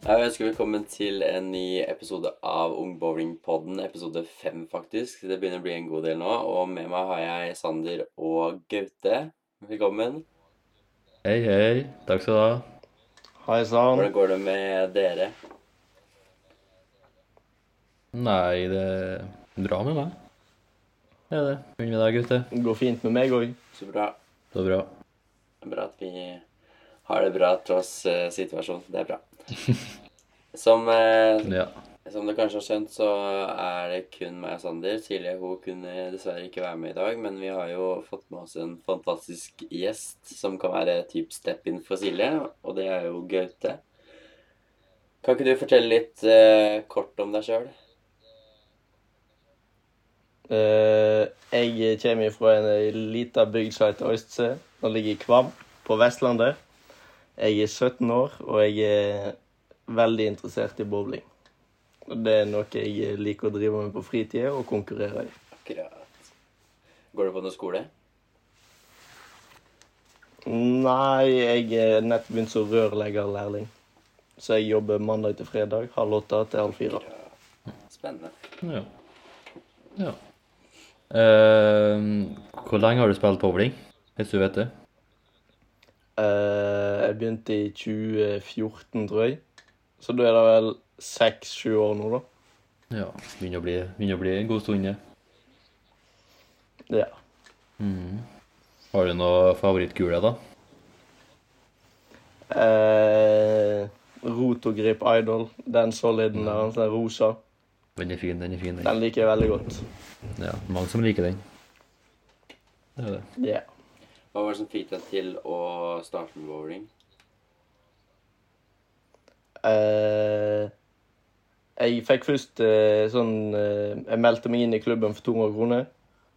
Jeg ønsker velkommen til en ny episode av Ung Bowling-podden. Episode fem, faktisk. Det begynner å bli en god del nå. Og med meg har jeg Sander og Gaute. Velkommen. Hei, hei. Takk skal du ha. Hei sann. Hvordan går det med dere? Nei, det er bra med meg. Det er det. Med deg, gutter. Det går fint med meg òg. Så bra. Det er bra. Det er bra at vi har det bra tross uh, situasjonen. Det er bra. Som, eh, Ja. som du kanskje har skjønt, så er det kun meg og Sander. Silje hun kunne dessverre ikke være med i dag, men vi har jo fått med oss en fantastisk gjest som kan være typ step-in for Silje, og det er jo Gaute. Kan ikke du fortelle litt eh, kort om deg sjøl? Uh, jeg kommer fra en lita bygd som heter Øystse. Den ligger i Kvam på Vestlandet. Jeg er 17 år, og jeg er veldig interessert i bowling. Det er noe jeg liker å drive med på fritida og konkurrere i. Akkurat. Går du på noen skole? Nei, jeg er nett begynt som rørleggerlærling. Så jeg jobber mandag til fredag, halv åtte til halv fire. Spennende. Ja. ja. Uh, hvor lenge har du spilt bowling, hvis du vet det? Eh, jeg begynte i 2014, tror jeg. Så da er det vel seks-sju år nå, da. Ja. Begynner å bli, begynner å bli en god stund, det. Ja. Mm. Har du noe favorittkule, da? Eh, Rotogrip Idol, den soliden der, den er rosa, Den er fin, den er fin. Den. den liker jeg veldig godt. Ja, mange som liker den. Det er det. Ja. Hva var det som fikk deg til å starte med bowling? Uh, jeg fikk først uh, sånn uh, Jeg meldte meg inn i klubben for 200 kroner.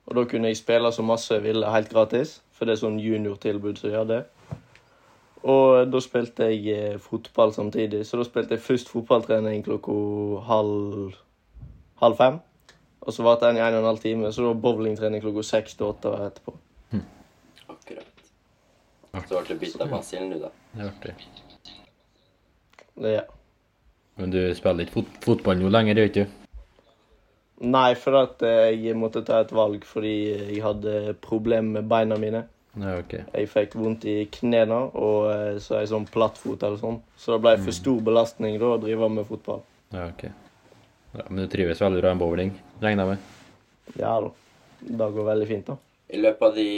Og da kunne jeg spille så masse jeg ville, helt gratis. For det er sånn juniortilbud som gjør det. Og da spilte jeg fotball samtidig. Så da spilte jeg først fotballtrening klokka halv, halv fem. Og så varte den i en og en halv time. Så da bowlingtrening klokka seks til åtte etterpå. Så ble du bitt av basillen, nå, da. Det er artig. Ja. Men du spiller ikke fot fotball nå lenger, gjør ikke du? Nei, for at eh, jeg måtte ta et valg fordi jeg hadde problemer med beina mine. Ja, ok. Jeg fikk vondt i knærne og så er jeg sånn plattfot eller sånn. Så det ble for stor belastning da å drive med fotball. Ja, ok. Ja, men du trives veldig bra med bowling, regner jeg med? Ja da. Det går veldig fint, da. I løpet av de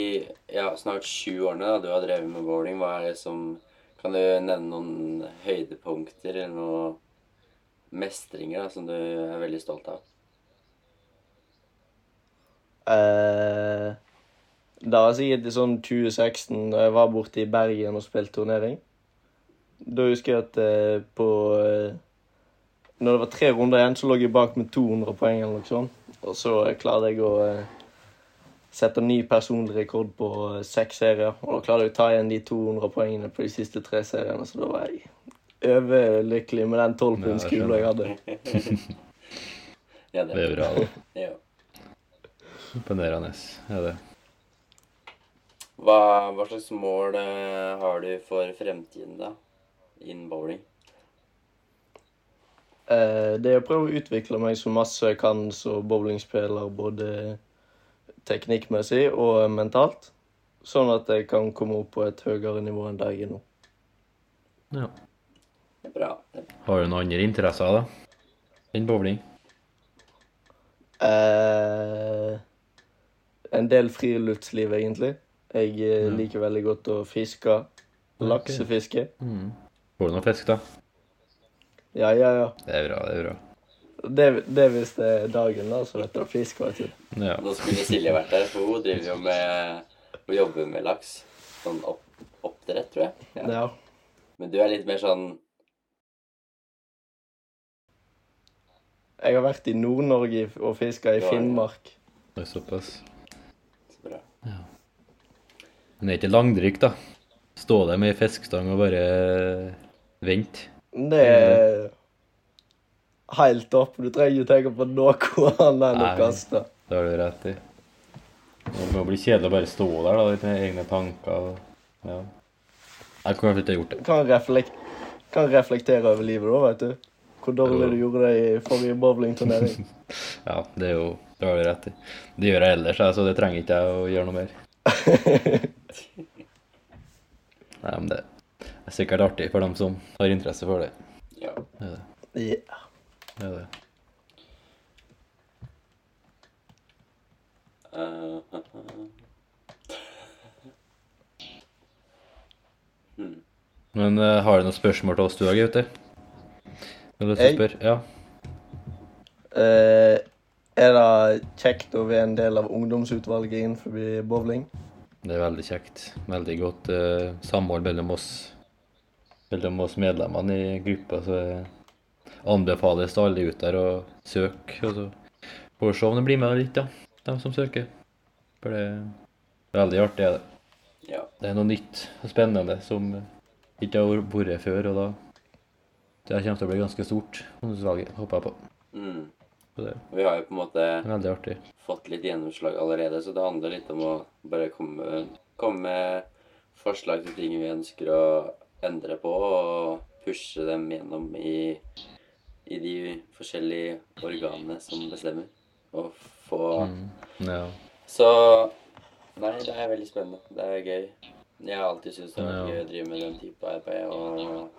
ja, snart sju årene da, du har drevet med bowling, hva er det som Kan du nevne noen høydepunkter eller noen mestringer da, som du er veldig stolt av? Eh, det var sikkert i sånn 2016 da jeg var borte i Bergen og spilte turnering. Da husker jeg at eh, på eh, Når det var tre runder igjen, så lå jeg bak med 200 poeng eller noe sånt. Og så eh, klarte jeg å eh, sette ny personlig rekord på eh, seks serier. Og da klarte jeg å ta igjen de 200 poengene på de siste tre seriene, så da var jeg overlykkelig med den tolvpundskula jeg hadde. Ja, Det er bra, da. Ja. Imponerende. Er det. Hva, hva slags mål eh, har du for fremtiden, da? Innen bowling? Eh, det er å prøve å utvikle meg så masse jeg kan som bowlingspiller, både teknikkmessig og mentalt. Sånn at jeg kan komme opp på et høyere nivå enn der jeg er nå. Ja. Det er bra. Har du noen andre interesser, da? Enn bowling? Eh, en del friluftsliv, egentlig. Jeg eh, Ja. liker veldig godt å fiske. Laksefiske. Mm. Får du noe fisk, da? Ja, ja, ja. Det er bra, det er bra. Det, det er hvis det er dagen, da, så vet du fisk. vet du. Ja. Nå skulle Silje vært der, for hun driver jo med Hun jobber med laks. Sånn opp, oppdrett, tror jeg. Ja. Ja. Men du er litt mer sånn Jeg har vært i Nord-Norge og fiska i Ja, ja. Finnmark. Det er såpass. så bra. Men det er ikke langdrikk, da? Stå der med fiskestang og bare vente? Det er helt opp. Du trenger ikke tenke på noe annet enn å kaste. Det har du rett i. Det må bli kjedelig å bare stå der da, med egne tanker. Ja. Jeg kunne ikke gjort det. Kan reflek kan reflektere over livet da, vet du. Hvor dårlig du gjorde det i forrige bowlingturnering. Ja, det er jo Det har du rett i. Det gjør jeg ellers, så det trenger ikke jeg å gjøre noe mer. Nei, men det er sikkert artig for dem som har interesse for det. Ja. Det er det. Ja. Det, er det. Eh, hmm. Men eh, har du noen spørsmål til oss du har, gutter? Har du spørre? Ja. Eh, er det kjekt å være en del av ungdomsutvalget innenfor bowling? Det er veldig kjekt. Veldig godt uh, samhold mellom oss mellom oss medlemmene i gruppa. Så anbefales til alle ut der å søke. Og så får vi se om det blir med litt, ja. De som søker. For det er veldig artig. er det. ja. Det er noe nytt og spennende som ikke har vært før. Og da det kommer til å bli ganske stort, ungdomsvalget, håper jeg på. Mm. Det Vi har jo på en måte fått litt gjennomslag allerede, så det handler litt om å bare komme, komme med forslag til ting vi ønsker å endre på, og pushe dem gjennom i, i de forskjellige organene som bestemmer. Og få Mm. Ja. Så Nei, det er veldig spennende. Det er gøy. Jeg har alltid syntes det har vært Ja. gøy å drive med den type arbeid, og,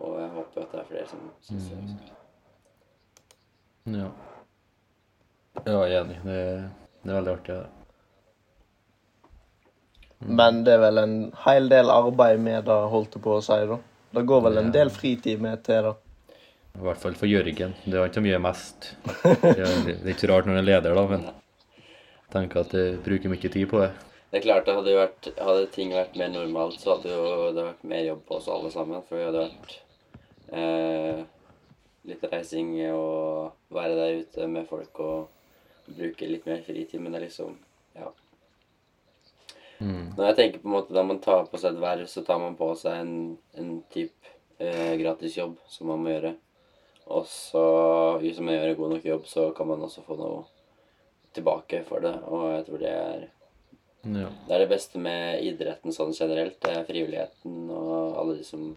og jeg håper at det er flere som syns det. også. Ja. Ja, jeg er enig. Det, det er veldig artig. det. Men det er vel en hel del arbeid med det, holdt jeg på å si, da. Det går vel en del fritid med til det. I hvert fall for Jørgen. Det var ikke så mye mest. Det er er ikke rart når han er leder, da, men jeg tenker at jeg bruker mye tid på det. Det er klart det hadde, vært, hadde ting vært mer normalt, så hadde jo det vært mer jobb på oss alle sammen. For det hadde vært eh, litt reising og være der ute med folk og bruke litt mer fritid. Men det er liksom Ja. Mm. Når jeg tenker på en måte da man tar på seg et verv, så tar man på seg en, en type eh, gratisjobb som man må gjøre. Og så, hvis man gjør en god nok jobb, så kan man også få noe tilbake for det. Og jeg tror det er Ja. det er det beste med idretten sånn generelt. Det er frivilligheten og alle de som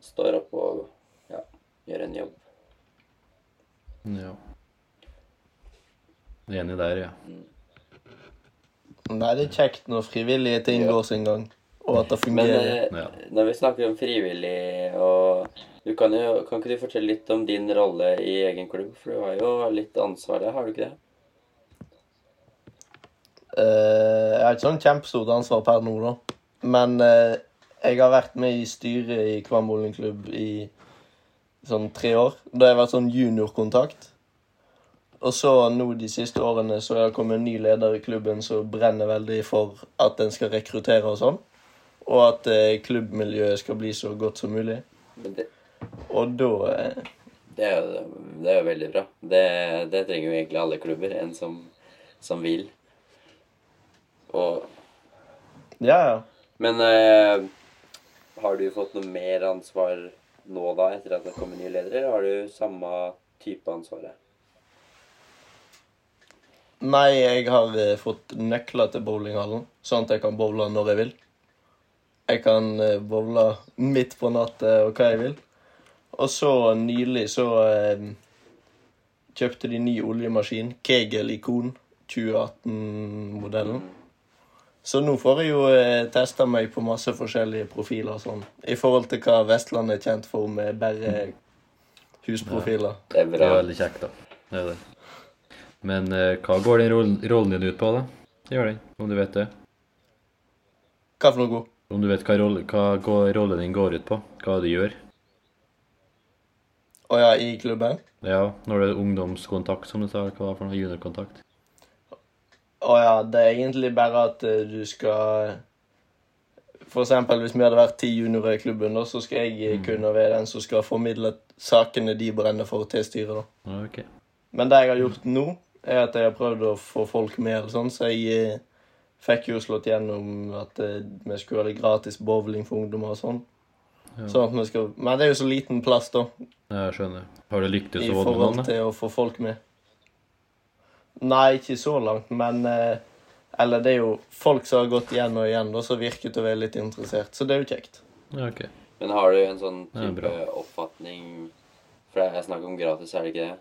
står opp og ja, gjør en jobb. ja. Enig der, ja. Nei, det er kjekt når frivillige ting Ja. går sin gang, og at det fungerer. Men Ja. når vi snakker om frivillig og du kan, jo, kan ikke du fortelle litt om din rolle i egen klubb? For du har jo litt ansvar der, har du ikke det? Uh, jeg har ikke sånn kjempestort ansvar per nå, da. Men uh, jeg har vært med i styret i Kvam bowlingklubb i sånn tre år. Da har jeg vært sånn juniorkontakt. Og så nå de siste årene så har det kommet en ny leder i klubben som brenner veldig for at en skal rekruttere og sånn. Og at uh, klubbmiljøet skal bli så godt som mulig. Men det, Og da eh, det, er, jo, det er jo veldig bra. Det, det trenger jo egentlig alle klubber. En som, som vil. Og Ja, ja. Men eh, har du fått noe mer ansvar nå da, etter at det kommer nye ledere, eller har du samme type ansvar? Nei, jeg har eh, fått nøkler til bowlinghallen, sånn at jeg kan bowle når jeg vil. Jeg kan bowle midt på natta og hva jeg vil. Og så nylig så eh, kjøpte de ny oljemaskin, Kegel Ikon 2018-modellen. Så nå får jeg jo eh, testa meg på masse forskjellige profiler sånn, i forhold til hva Vestland er kjent for med bare husprofiler. Det er Det bra. er veldig kjekt, da. Det er det. Men eh, hva går den rollen, rollen din ut på, da? Gjør den, om du vet det? Hva for noe? Om du vet hva, rolle, hva går, rollen din går ut på? Hva du gjør? Å ja, i klubben? Ja, når det er ungdomskontakt, som du sa, hva for noe juniorkontakt? Å ja, det er egentlig bare at eh, du skal For eksempel hvis vi hadde vært ti juniorer i klubben, da, så skal jeg mm. kunne være den som skal formidle sakene de brenner for til styret. da. Ja, ok. Men det jeg har gjort nå, er at jeg har prøvd å få folk med. eller sånn, Så jeg eh, fikk jo slått gjennom at eh, vi skulle ha det gratis bowling for ungdommer og sånn. Ja. Sånn at vi skal, Men det er jo så liten plass, da, Jeg skjønner. Har du lyktes i å med forhold noen? til å få folk med. Nei, ikke så langt, men eh, Eller det er jo folk som har gått igjen og igjen, da, som virker til å være litt interessert. Så det er jo kjekt. Ja, ok. Men har du en sånn type ja, oppfatning For det er snakk om gratis, er det ikke det?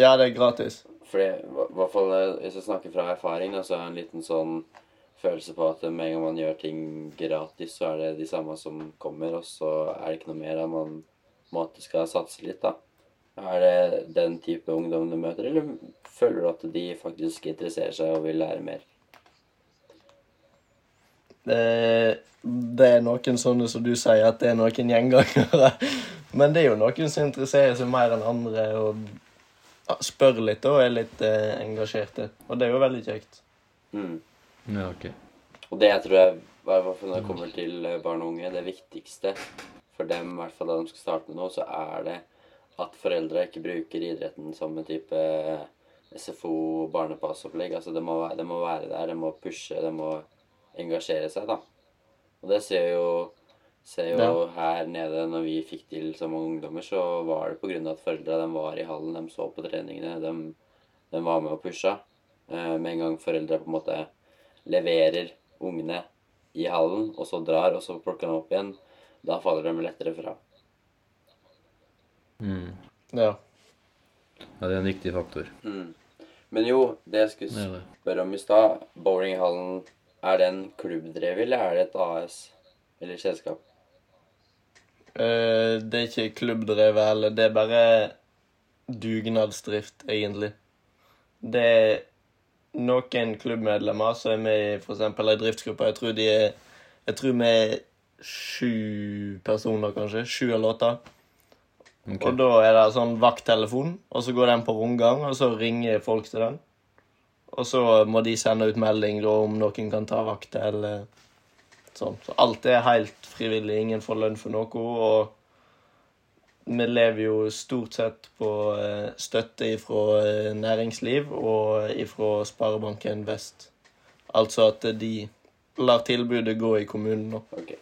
Ja, det er gratis. Fordi, i hvert fall eh, hvis jeg snakker fra erfaring, da, så er det en liten sånn følelse på at med en gang man gjør ting gratis, så er det de samme som kommer, og så er det ikke noe mer enn man måtte skal satse litt, da. Er det den type ungdom du møter, eller føler du at de faktisk interesserer seg og vil lære mer? Det, det er noen sånne som du sier, at det er noen gjengangere. Men det er jo noen som interesserer seg mer enn andre og ja, spør litt og er litt eh, engasjerte. Og det er jo veldig kjekt. Mm. Ja, ok. Og det jeg tror jeg, i hvert fall når det kommer til eh, barn og unge, det viktigste for dem, i hvert fall da de skal starte med noe, så er det at foreldre ikke bruker idretten som en type eh, SFO barnepassopplegg. Altså det må, det må være der, det må pushe, det må engasjere seg, da. Og det ser jo, ser jo Ja. her nede, når vi fikk til som ungdommer, så var det av at foreldra de var i hallen, de så på treningene, de, de var med og pusha. Eh, med en gang foreldra på en måte leverer ungene i hallen, og så drar, og så plukker de opp igjen, da faller de lettere fra. Mm. Ja. Ja, det er en viktig faktor. Mm. Men jo, det jeg skulle Det det. spørre om i stad, bowlinghallen, er den klubbdrevet, eller er det et AS? Eller selskap? Uh, det er ikke klubbdrevet heller. Det er bare dugnadsdrift, egentlig. Det er noen klubbmedlemmer som er med i eksempel ei driftsgruppe. Jeg tror de er Jeg tror vi er sju personer, kanskje. Sju eller åtte. Okay. Og da er det sånn vakttelefon, og så går den på rundgang, og så ringer folk til den. Og så må de sende ut melding da, om noen kan ta vakt eller sånn. Så alt er helt frivillig. Ingen får lønn for noe. Og vi lever jo stort sett på eh, støtte fra næringsliv og fra Sparebanken Vest. Altså at de lar tilbudet gå i kommunen nå. Ok.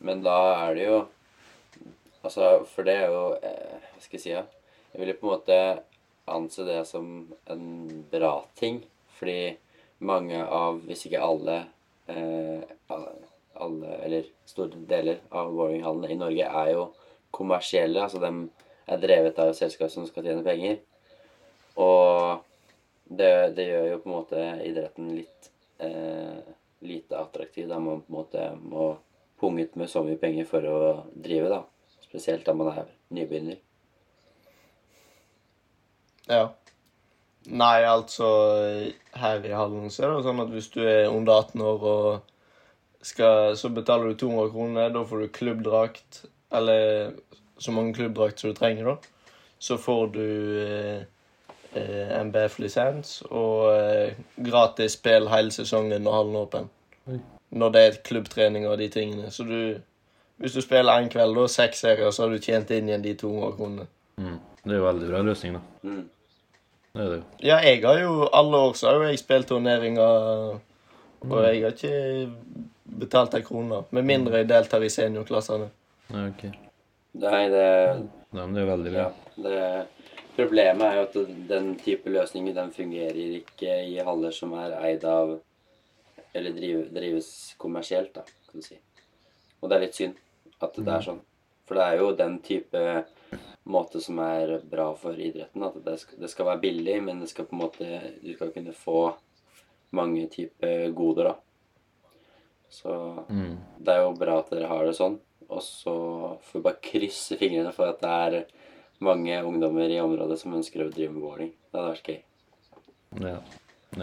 Men da er det jo Altså, for det er jo eh, Hva skal jeg si, ja? Jeg vil jo på en måte anse det som en bra ting. Fordi mange av, hvis ikke alle, eh, alle eller store deler av bowlinghallene i Norge er jo kommersielle. Altså de er drevet av selskap som skal tjene penger. Og det, det gjør jo på en måte idretten litt eh, lite attraktiv. Da man på en måte må punge ut med så mye penger for å drive, da. Spesielt da man er nybegynner. Ja. Nei, altså Her i hallen så er det sånn at hvis du er under 18 år og skal, så betaler du 200 kroner. Da får du klubbdrakt, eller så mange klubbdrakter som du trenger, da. Så får du eh, eh, MBF-lisens og eh, gratis spill hele sesongen når hallen er åpen. Når det er klubbtrening og de tingene. Så du Hvis du spiller én kveld, da, seks serier, så har du tjent inn igjen de 200 kronene. Mm. Det er jo veldig bra løsning, da. Mm. Det er det jo. Ja, jeg har jo alle år så har jo jeg spilt turneringer, og jeg har ikke betalt ei krone. Med mindre jeg deltar i seniorklassene. Ja, ok. Nei, det Nei, men det er jo veldig bra. Ja. Det, problemet er jo at den type løsninger den fungerer ikke i haller som er eid av Eller driv, drives kommersielt, da, kan du si. Og det er litt synd at det er sånn. For det er jo den type måte som er bra for idretten. At det skal, det skal være billig, men det skal på en måte Du skal kunne få mange typer goder, da. Så Mm. det er jo bra at dere har det sånn. Og så får vi bare krysse fingrene for at det er mange ungdommer i området som ønsker å drive med bowling. Det hadde vært gøy. Ja.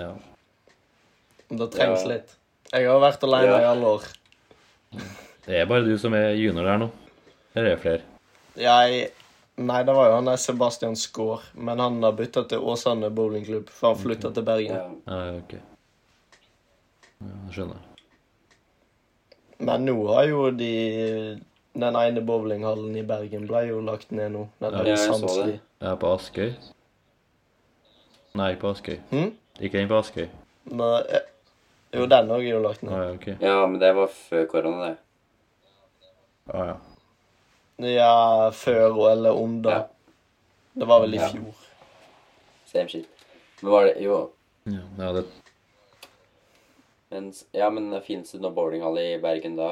ja. Det trengs Ja. litt. Jeg har vært alene Ja. i alle år. Det er bare du som er junior der nå. Eller er det flere? Jeg Nei, det var jo han der Sebastian Skaar, men han har bytta til Åsane bowlingklubb, for han flytta til Bergen. Ja. Ja, ja, ok. Ja, skjønner. Men nå har jo de Den ene bowlinghallen i Bergen ble jo lagt ned nå. Den Ja, jeg så det. Ja, på Askøy. Nei, på Askøy. Hmm? Ikke den på Askøy. Men, eh, jo, den òg er jo lagt ned. ned. ja, ok. ja, men det var før korona, det. Ah, ja. Ja, før eller under. Ja. Det var vel i Ja. fjor. Same shit. Men var det Jo, Ja, ja det, Men, ja, men finnes det noe bowlinghall i Bergen da?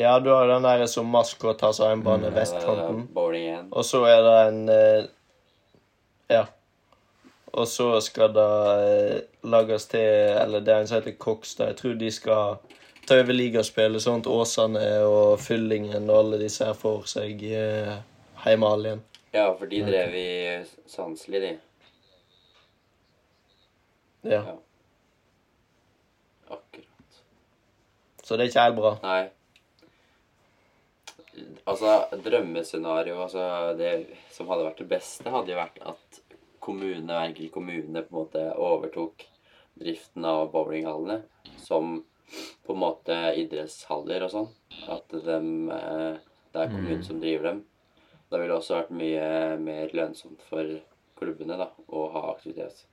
Ja, du har den der som maskot har seg en bane, Mm, vestkanten. Bowling igjen. Og så er det en eh, Ja. Og så skal det eh, lages til Eller det er en som heter Kokstad. Jeg tror de skal ta over ligaspillet, sånn at Åsane og Fyllingen og alle disse her får seg eh, heimehall igjen. Ja, for de drev i Sandsli, de. Ja. Ja. Akkurat. Så det er ikke helt bra. Nei. Altså, drømmescenario, altså det som hadde vært det beste, hadde jo vært at kommune, enkelt kommune på en måte overtok driften av bowlinghallene som på en måte idrettshaller og sånn. At dem, eh, det er kommunen Mm. som driver dem. Det ville også vært mye mer lønnsomt for klubbene da, å ha aktivitet.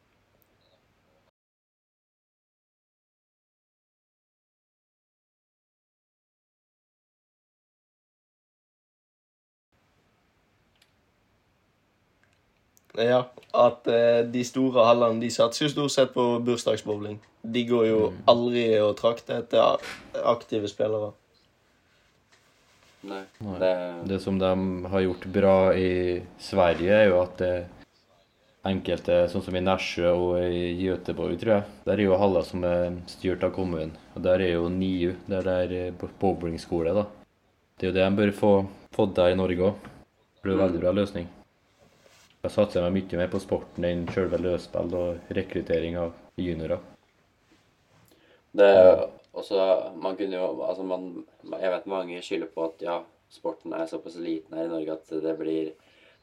Ja, at eh, de store hallene de satser jo stort sett på bursdagsbowling. De går jo aldri og trakter etter aktive spillere. Nei. Det, Det som de har gjort bra i Sverige, er jo at det enkelte, sånn som i Nærsjø og i Göteborg, tror jeg, der er jo haller som er styrt av kommunen. Og der er jo NIU, der det er eh, bowlingskole, da. Det er jo det de bør få fått der i Norge òg. Det blir jo en veldig bra løsning. Da satser de mye mer på sporten enn selve løsspill og rekruttering av juniorer. Det også, man kunne jo Altså, man Jeg vet mange skylder på at ja, sporten er såpass liten her i Norge at det blir,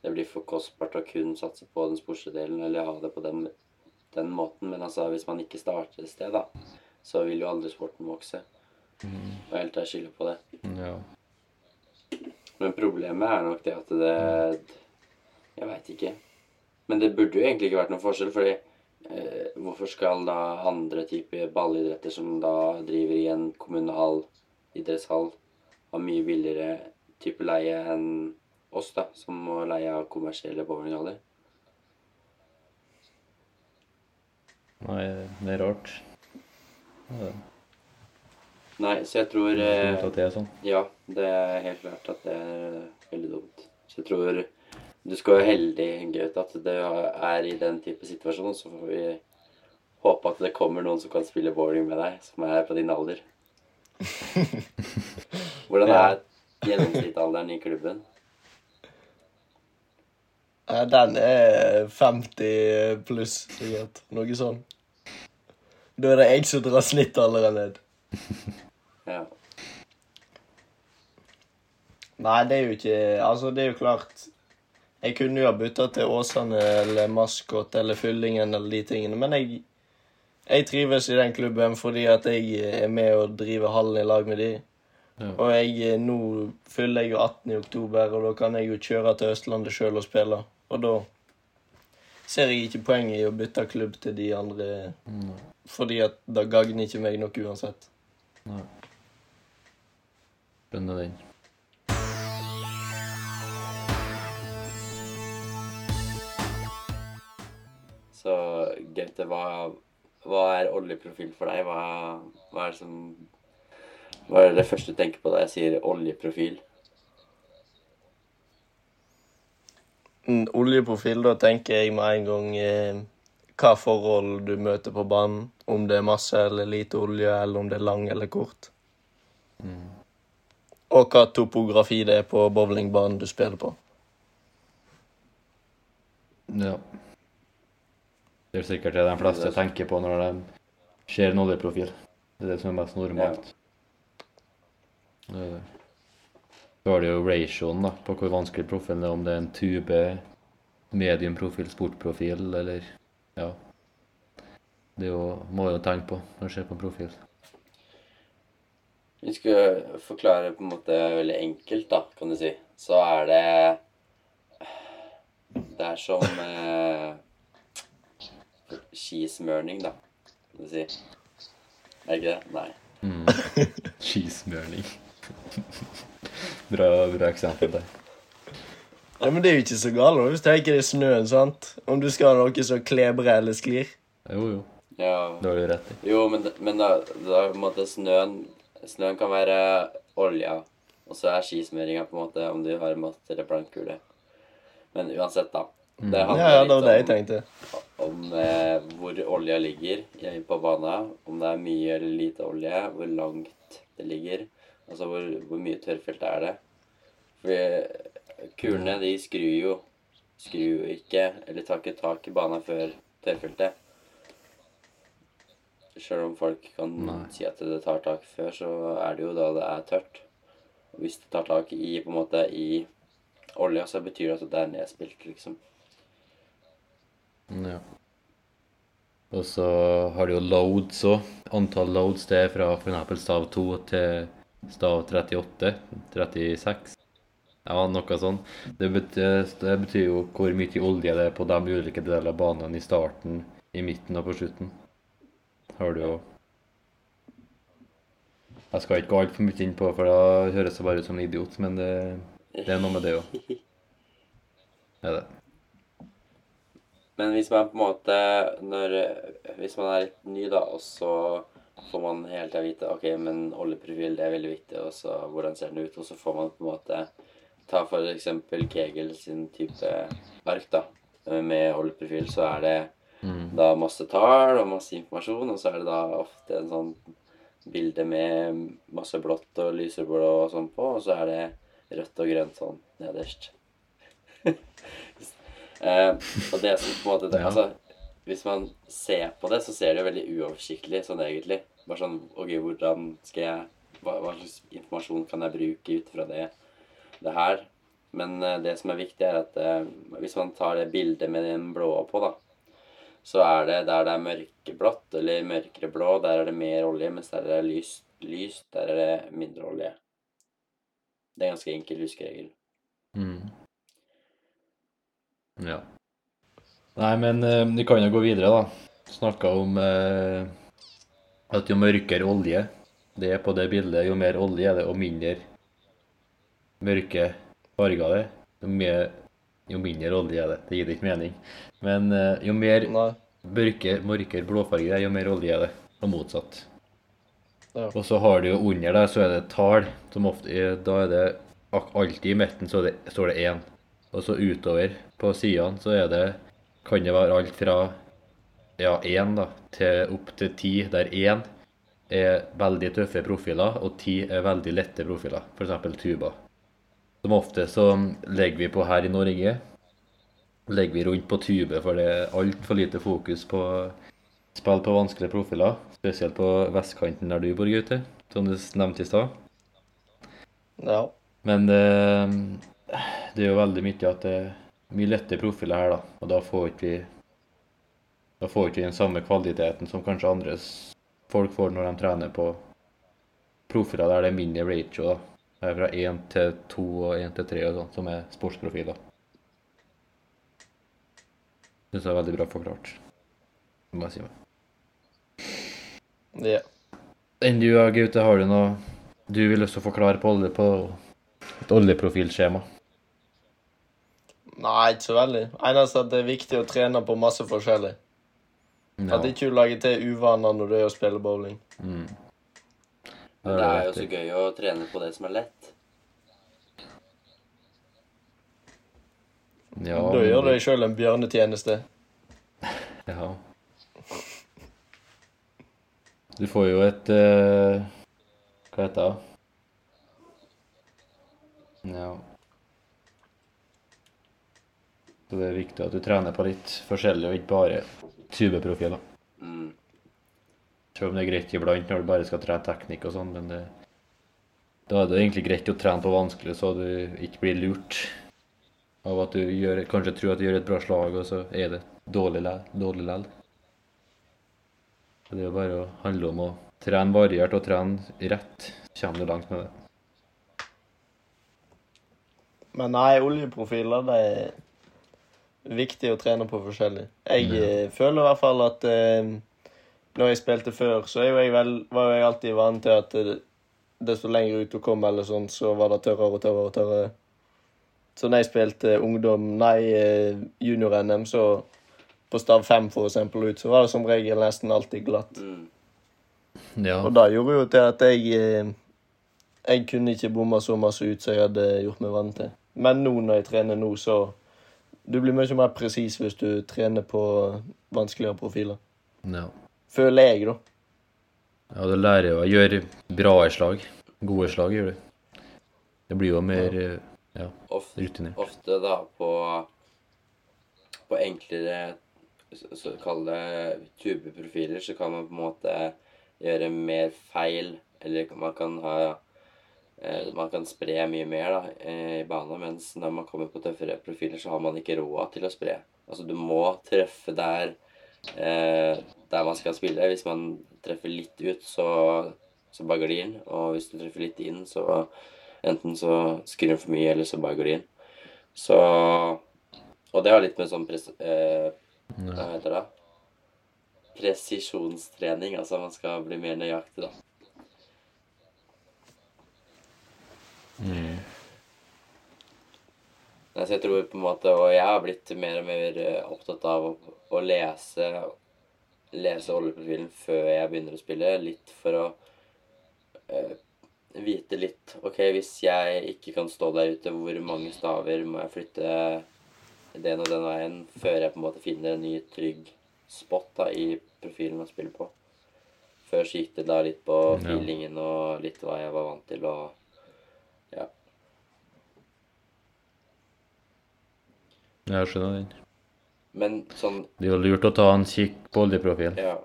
det blir for kostbart å kun satse på den sportslige delen eller ha det på den, den måten. Men altså, hvis man ikke starter et sted, da, så vil jo aldri sporten vokse. Og helt jeg skylder på det. Ja. Men problemet er nok det at det Jeg veit ikke. Men det burde jo egentlig ikke vært noen forskjell, fordi eh, hvorfor skal da andre typer ballidretter som da driver i en kommunal idrettshall, ha mye billigere type leie enn oss, da, som må leie av kommersielle bowlinghaller? Nei, det er rart. Ja, Nei, så jeg tror det er eh, dumt at det er sånn. Ja, det er helt klart at det er veldig dumt. Så jeg tror du skal være heldig, Gaute, at du er i den type situasjon. Så får vi håpe at det kommer noen som kan spille bowling med deg, som er på din alder. Hvordan er gjennomsnittsalderen i klubben? Den er 50 pluss, sikkert. Noe sånn. Da er det jeg som drar snittalderen ned. Ja. Nei, det er jo ikke Altså, det er jo klart Jeg kunne jo ha bytta til Åsane eller Maskot eller Fyllingen eller de tingene, men jeg jeg trives i den klubben fordi at jeg er med og driver hallen i lag med de. Ja. Og jeg, nå fyller jeg jo 18 i oktober, og da kan jeg jo kjøre til Østlandet sjøl og spille. Og da ser jeg ikke poenget i å bytte klubb til de andre, Nei. fordi at det gagner ikke meg noe uansett. Nei. Spennende den. Så Gaute, hva, hva er oljeprofil for deg? Hva, hva er det som Hva er det første du tenker på da jeg sier oljeprofil? En Oljeprofil, da tenker jeg med en gang eh, hva forhold du møter på banen. Om det er masse eller lite olje, eller om det er lang eller kort. Mm. Og hva topografi det er på bowlingbanen du spiller på. Ja. Det er sikkert det de fleste tenker på når de ser en oljeprofil. Det er det som er mest normalt. Ja. Så har du jo ratioen da, på hvor vanskelig profilen er, om det er en tube, mediumprofil, sportprofil, eller ja. Det jo, må jo tenke på når du ser på profil. Vi skal forklare på en måte veldig enkelt, da, kan du si. Så er det Det er som eh, skismørning, da, kan du si. Er det ikke det? Nei. Mm. Skismørning. bra, bra eksempel der. Ja, Men det er jo ikke så galt da, hvis det ikke det er snøen, sant? Om du skal ha noe som klebrer eller sklir. Jo, jo. Ja. Det har du rett i. Jo, men, men da, da på en måte snøen Snøen kan være olja, og så er skismøringa på en måte om du har mat eller plankkule. Men uansett, da. Det handler ja, det var det jeg litt om, om eh, hvor olja ligger på banen. Om det er mye eller lite olje, hvor langt det ligger. Altså hvor, hvor mye tørrfelt er det. For kulene, de skrur jo Skrur jo ikke, eller tar ikke tak i banen før tørrfeltet. Sjøl om folk kan Nei. si at det tar tak før, så er det jo da det er tørt. Og hvis det tar tak i på en måte i olja, så betyr det at det er nedspilt, liksom. Ja. Og så har du jo loads òg. Antall loads det er fra f.eks. stav 2 til stav 38, 36. Ja, noe sånn. Det betyr, det betyr jo hvor mye olje det er på de ulike delene av banene i starten, i midten og på slutten. Har du jo Jeg skal ikke gå altfor mye inn på, for da høres jeg bare ut som en idiot, men det, det er noe med det òg. Er det. Men hvis man på en måte når, Hvis man er litt ny, da, og så får man hele tida vite OK, men oljeprofil det er veldig viktig, og så hvordan ser den ut? Og så får man på en måte ta for eksempel Kegel sin type ark, da. Med oljeprofil så er det Mm. da masse tall og masse informasjon, og så er det da ofte en sånn bilde med masse blått og lyseblå og sånn på, og så er det rødt og grønt sånn nederst. Eh, og det som på en måte Ja. Altså, hvis man ser på det, så ser det jo veldig uoversiktlig sånn egentlig. Bare sånn OK, hvordan skal jeg hva, hva slags informasjon kan jeg bruke ut fra det, det her? Men eh, det som er viktig, er at eh, hvis man tar det bildet med den blå på, da, så er det der det er mørkeblått eller mørkere blå, der er det mer olje, mens der det er lyst, lyst der er det mindre olje. Det er en ganske enkel huskeregel. Mm. Ja. Nei, men eh, vi kan jo gå videre, da. Snakka om eh, at jo mørkere olje det er på det bildet, jo mer olje er det, og mindre mørke farger det, jo, mer, jo mindre olje er det. Det gir ikke mening. Men eh, jo mer Nei. mørke, mørkere blåfarge det er, jo mer olje er det, og motsatt. Ja. Og så har du jo under der, så er det et tall, som ofte er, da er det alltid i midten så er det, står det én. Og så utover på sidene så er det, kan det være alt fra ja, én da, til opp til ti, der én er veldig tøffe profiler, og ti er veldig lette profiler, f.eks. tuba. Som ofte så legger vi på her i Norge, legger vi rundt på tube, for det er altfor lite fokus på spill på vanskelige profiler. Spesielt på vestkanten der du bor, Gaute, som du nevnte i stad. Ja. Men det, det er jo veldig mye at det mye lettere profiler her, da. Og da får ikke vi da får ikke vi den samme kvaliteten som kanskje andre folk får når de trener på profiler der det er mindre ratio. da. Det er fra 1 til 2 og 1 til 3 og sånn, som er sportsprofiler. Syns jeg er veldig bra forklart. Det må jeg si meg. ja. Enn du, Gaute, har du noe du vil også forklare på, olje, på et oljeprofilskjema? Nei, ikke så veldig. Eneste at det er viktig å trene på masse forskjellig. No. At ikke du lager til uvaner når du er og spiller bowling. Mm. Men det er jo så gøy å trene på det som er lett. Ja, da gjør du deg sjøl en bjørnetjeneste. Ja. Du får jo et uh, Hva heter det? Ja. Så det er viktig at du trener på litt forskjellig, og ikke bare tubeprofiler. Mm. Selv om det er greit iblant når du bare skal trene teknikk og sånn, men det, da er det egentlig greit å trene på vanskelig, så du ikke blir lurt av at du gjør, kanskje tror at du gjør et bra slag, og så er det dårlig lell. Dårlig lell. Så det er jo bare å handle om å trene variert og trene rett, så kommer du langt med det. Men nei, oljeprofiler, det viktig å trene på forskjellig. Jeg eh, føler i hvert fall at eh, når jeg spilte før, så jeg vel, var jeg alltid vant til at eh, desto lenger ut du kom, eller sånn, så var det tørrere og tørrere og tørrere. Så når jeg spilte ungdom, nei, eh, junior-NM, så på stav 5 for eksempel ut, så var det som regel nesten alltid glatt. Mm. Ja. Og det gjorde jo til at jeg Jeg kunne ikke bomma så masse ut som jeg hadde gjort meg vant til. Men nå når jeg trener nå, så Du blir mye mer presis hvis du trener på vanskeligere profiler. ja. Føler jeg, da. Ja, du lærer jo å gjøre bra slag. Gode slag gjør du. Det blir jo mer ja. ja, Ofte, rutinert. ofte da på På enklere så- så Kall det tubeprofiler, så kan man på en måte gjøre mer feil. Eller man kan ha eh, Man kan spre mye mer da, eh, i banen, mens når man kommer på tøffere profiler, så har man ikke råd til å spre. Altså, du må treffe der eh, der man skal spille. Hvis man treffer litt ut, så, så bare glir den. Og hvis du treffer litt inn, så enten så skrur den for mye, eller så bare glir den. Så Og det har litt med sånn pres, eh, Hva heter det? Presisjonstrening. Altså man skal bli mer nøyaktig, da. Mm. Nei, Så jeg tror på en måte, og jeg har blitt mer og mer eh, opptatt av å, å lese lese oljeprofilen før jeg begynner å spille, litt for å øh, vite litt OK, hvis jeg ikke kan stå der ute, hvor mange staver må jeg flytte den og den veien før jeg på en måte finner en ny, trygg spot da, i profilen å spille på? Før så gikk det da litt på feelingen og litt hva jeg var vant til, og ja. Jeg skjønner den. Men sånn Det er jo lurt å ta en kikk på oljeprofilen, Ja.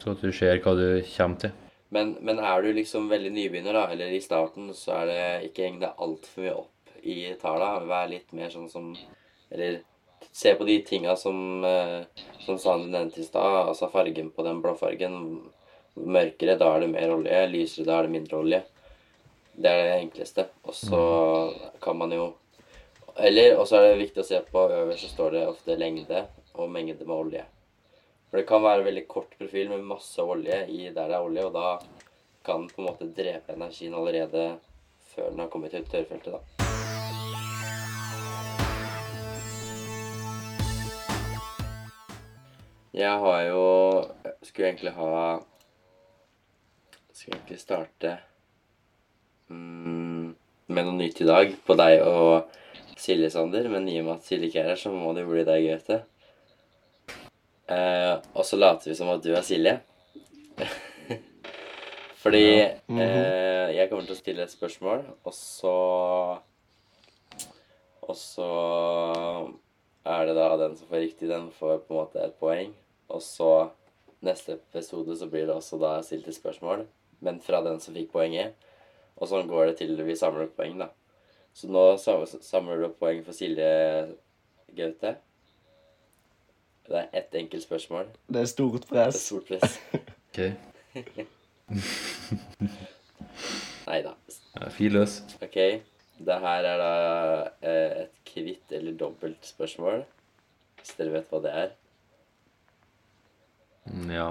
så at du ser hva du kommer til. Men, men er du liksom veldig nybegynner, da, eller i starten, så er det ikke heng deg altfor mye opp i tallene. Vær litt mer sånn som Eller se på de tinga som eh, Som Sander nevnte i stad. Altså fargen på den blåfargen. Mørkere, da er det mer olje. Lysere, da er det mindre olje. Det er det enkleste. Og så kan man jo Eller og så er det viktig å se på øverst så står det ofte lengde og mengde med olje. For det kan være veldig kort profil med masse olje i der det er olje, og da kan den på en måte drepe energien allerede før den har kommet til tørrfeltet, da. Jeg har jo Skulle egentlig ha Skulle egentlig starte mm, med noe nytt i dag på deg og Silje Sander, men i og med at Silje ikke er her, så må det jo bli deg, Gaute. Eh, og så later vi som at du er Silje. Fordi Mhm. eh, jeg kommer til å stille et spørsmål, og så Og så er det da den som får riktig, den får på en måte et poeng. Og så neste episode så blir det også da stilt et spørsmål, men fra den som fikk poenget. Og sånn går det til vi samler opp poeng, da. Så nå samler du opp poeng for Silje Gaute. Det er ett enkelt spørsmål. Det er stort press. Det er stort press. Ok. Nei da. Fil løs. Ok. Det her er da eh, et kvitt eller dobbelt spørsmål. Hvis dere vet hva det er. Mm, Ja.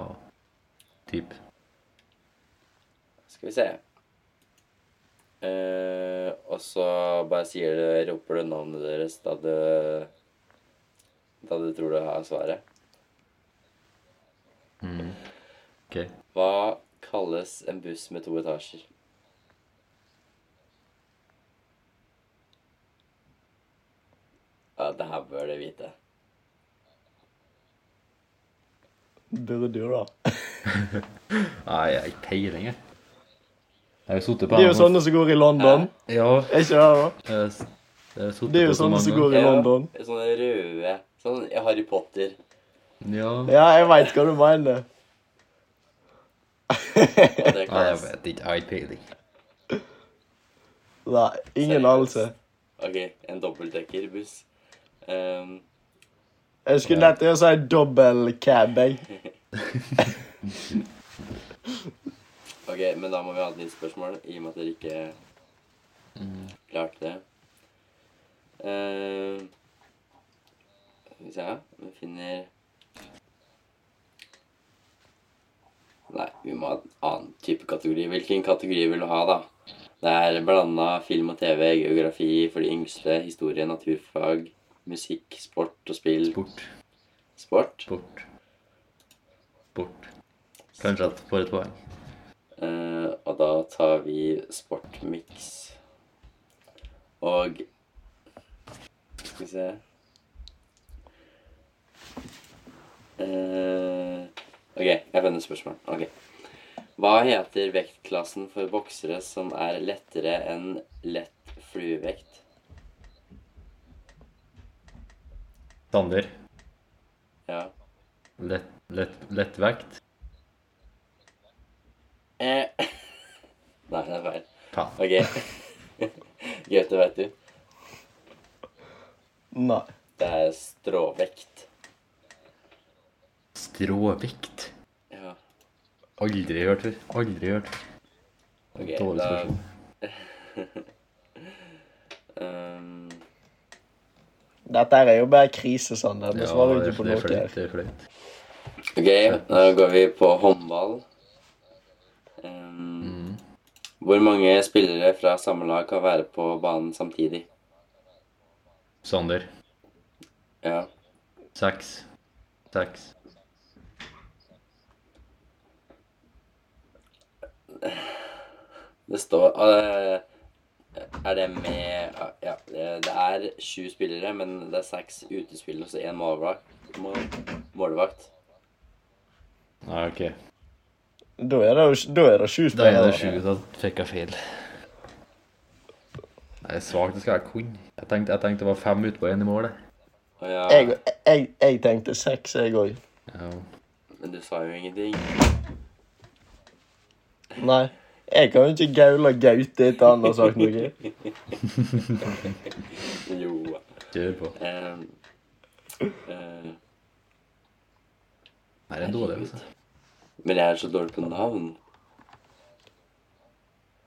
Typ. Skal vi se. Eh, og så bare sier du, roper du navnet deres da du Da du tror du har svaret. Mm. Ok. Hva kalles en buss med to etasjer? Ja, det her bør du vite. Burde du, da. Nei, jeg har ikke peiling, jeg. Jeg har sittet på Det er jo sånne som går i London. Ja. Er ikke det, da? Det er jo sånne som går i London. Sånne røde Sånn Harry Potter. Ja. Ja, jeg veit hva du mener. Nei, jeg vet ikke. Jeg har ikke peiling. Nei, ingen anelse. OK, en dobbeltdekkerbuss. Um, Jeg skulle nett til si dobbel cab, jeg. OK, men da må vi ha et nytt spørsmål, i og med at dere ikke klarte det. Uh, vi se Vi finner Nei, vi må ha en annen type kategori. Hvilken kategori vil du ha, da? Det er blanda film og TV, geografi for de yngste, historie, naturfag, musikk, sport og spill. Sport. Sport. Sport. Sport. Kanskje at får et poeng. Eh, og da tar vi sportmix. Og Skal vi se Eh, OK, jeg finner spørsmål. Ok. Hva heter vektklassen for boksere som er lettere enn lett fluevekt? Sander. Ja. Lett, lett, lettvekt. Eh. Nei, det er feil. Faen. OK. Gaute, vet du? Nei. Det er stråvekt. Stråvekt. Ja. Aldri hørt før. Aldri hørt. Okay, Dårlig da um, Dette her er jo bare krise, Sander. Du Ja, svarer det ikke på noe Det er flaut. OK, da går vi på håndball. Hvor mange spillere fra samme lag kan være på banen samtidig? Sander. Ja. Seks. Seks. Det står eh, Er det med Ja, det er sju spillere, men det er seks utespillere og så én målvakt. Målvakt. Nei, OK. Da er det, da er det sju Da er det sju, da fikk jeg feil. Nei, Det er svakt, det skal jeg kunne. Jeg tenkte, jeg tenkte det var fem ut på én i mål. jeg. Ja. Jeg, jeg, jeg tenkte seks, jeg òg. Ja. Men du sa jo ingenting. Nei. Jeg kan jo ikke gaule Gaute etter han har sagt noe. Jo. Kjør på. Um, uh, Nei, det er dårlig, altså. Men jeg er så dårlig på navn.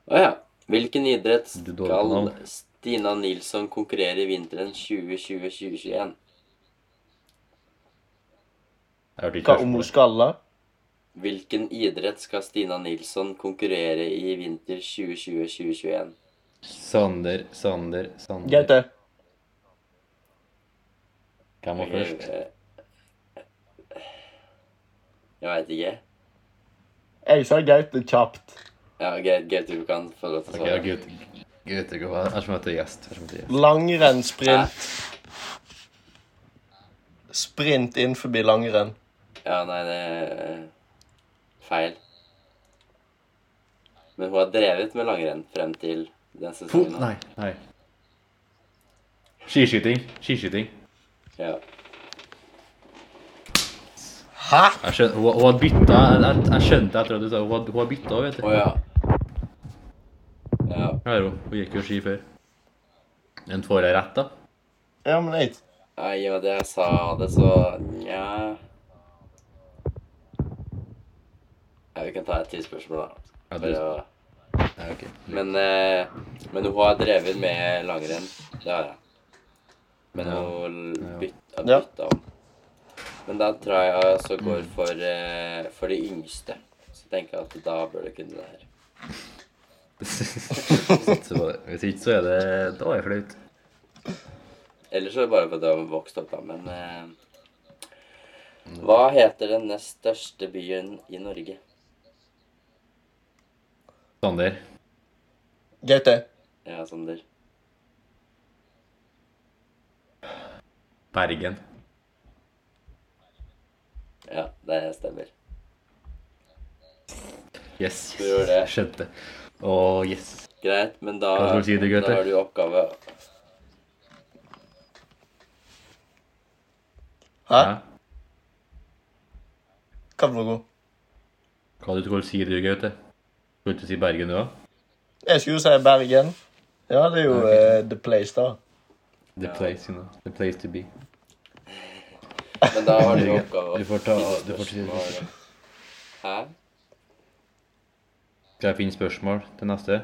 Å ja. Hvilken idrett er skal. Stina Nilsson konkurrere i vinteren 2020-2021? Jeg hørte ikke Hva om hun skal da? Hvilken idrett skal Stina Nilsson konkurrere i vinter 2020-2021? Sander, Sander, Sander. Gaute. Hvem var først? Jeg veit ikke. Jeg sa Gaute kjapt. Ja, Gaute, du kan få lov til å svare. Gaute. Gaute, gå. Jeg er ikke møtt gjest. Jeg er som heter gjest. Langrenn, sprint. inn innenfor langrenn. Ja, nei, det er feil. Men hun har drevet med langrenn frem til den sesongen. Nei, nei. Skiskyting. Skiskyting. Ja. Hæ? Jeg skjønte, hun, hun har bytta jeg, jeg, jeg skjønte etter at du sa hun, hadde- hun har bytta, vet du. Å ja. Ja. Her er hun. Hun gikk jo ski før. En får jeg rett, da? Ja, men jeg Nei, I og med at jeg sa det, så Nja Ja, vi kan ta et til spørsmål, da. Ja, For du, å- ja, ok. Men, eh, men hun har drevet med langrenn. Det har jeg. Men Ja. hun Ja. bytta, Ja. bytta om. Men da tror jeg jeg også går for, eh, for de yngste. Så tenker jeg at da bør du kunne det her. Hvis ikke, så er det Da er det flaut. Ellers er det bare fordi jeg har vokst opp, da. Men eh, hva heter den nest største byen i Norge? Sander. Gaute. Ja, Sander. Bergen. Ja, det stemmer. Yes. Du gjorde det. Skjønte. Å, yes. Greit, men da, du si det, da har du oppgave Hæ? Ja. Hva for noe? Hva du tror sier du, Gaute? Skal du ikke si Bergen, du òg? Jeg skulle jo si Bergen. Ja, det er jo okay. uh, the place, da. The place, you know. The place to be. Men da har du jo oppgave å får ta- du får si- Hæ? Skal jeg finne spørsmål til neste?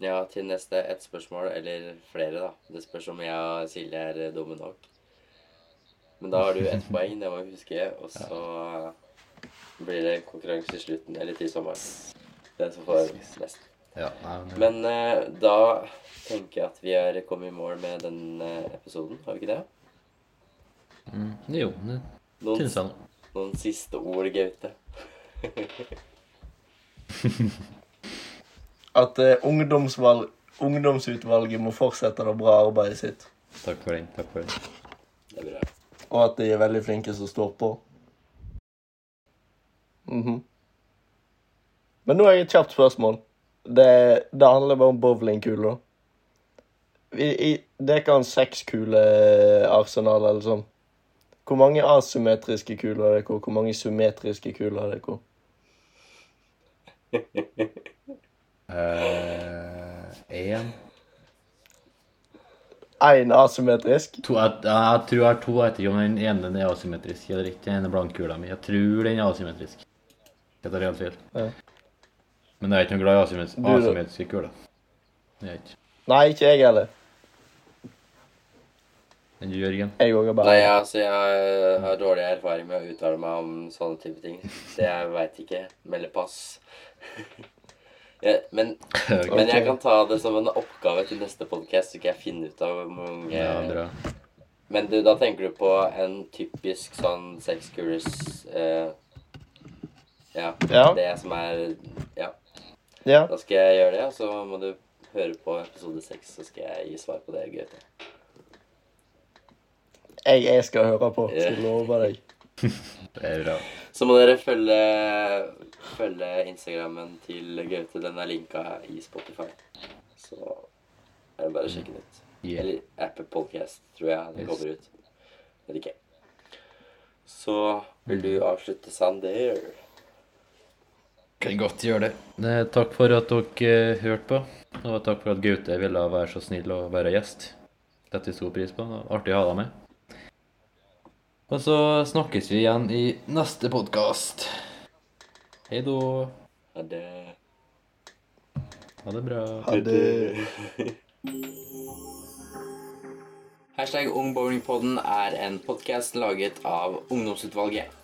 Ja, til neste ett spørsmål, eller flere, da. Det spørs om jeg og Silje er eh, dumme nok. Men da har du ett poeng, det må jeg huske. Og så blir det konkurranse i slutten, eller til sommeren. Den som får mest. Ja. Men eh, da tenker jeg at vi er kommet i mål med den eh, episoden, har vi ikke det? Mm, jo, det Noen, Syns jeg nå. noen siste ord, Gaute? At eh, ungdomsvalg, ungdomsutvalget må fortsette det bra arbeidet sitt. Takk for den. Takk for den. Det er bra. Og at de er veldig flinke som står på. Mhm. Men nå har jeg et kjapt spørsmål. Det, det handler bare om bowlingkuler. Det er ikke en sekskule-arsenal eller sånn. Hvor mange asymmetriske kuler er det? Hvor mange symmetriske kuler er det? Hvor? En. Én asymmetrisk. To, jeg, jeg tror jeg har to. Jeg vet ikke om den ene er asymmetrisk eller ikke. Den ene blankkula mi. Jeg tror den er asymmetrisk. Jeg tar helt feil. Ja. Men jeg er ikke noe glad i asymmetriske, asymmetriske kuler. Er ikke. Nei, ikke jeg heller. Den du, Jørgen? Jeg òg er bare Nei, altså, jeg har dårlig erfaring med å uttale meg om sånne type ting. Så jeg veit ikke. Melde pass. ja, men, men jeg kan ta det som en oppgave til neste podkast, så kan jeg finne ut av hvor mange Ja, bra. Men du, da tenker du på en typisk sånn sexkulers uh, Ja. Ja. Det som er Ja. Ja. Da skal jeg gjøre det, og så må du høre på episode seks, så skal jeg gi svar på det, Gaute. Jeg, jeg skal høre på. Skal love deg. Det er bra. Så må dere følge, følge Instagrammen til Gaute. Den er linka i Spotify. Så er det bare å sjekke den ut. Yeah. Eller Apple Podcast, tror jeg den Yes. kommer ut. Vet ikke. Så vil du avslutte, Sander? Kan godt gjøre det. Eh, Takk for at dere eh, hørte på. Og takk for at Gaute ville være så snill å være gjest. Dette stor pris på. Artig å ha deg med. Og så snakkes vi igjen i neste podkast. Hei da. Ha det. Ha det bra. Ha det. Hashtag Ungbowlingpodden er en podkast laget av Ungdomsutvalget.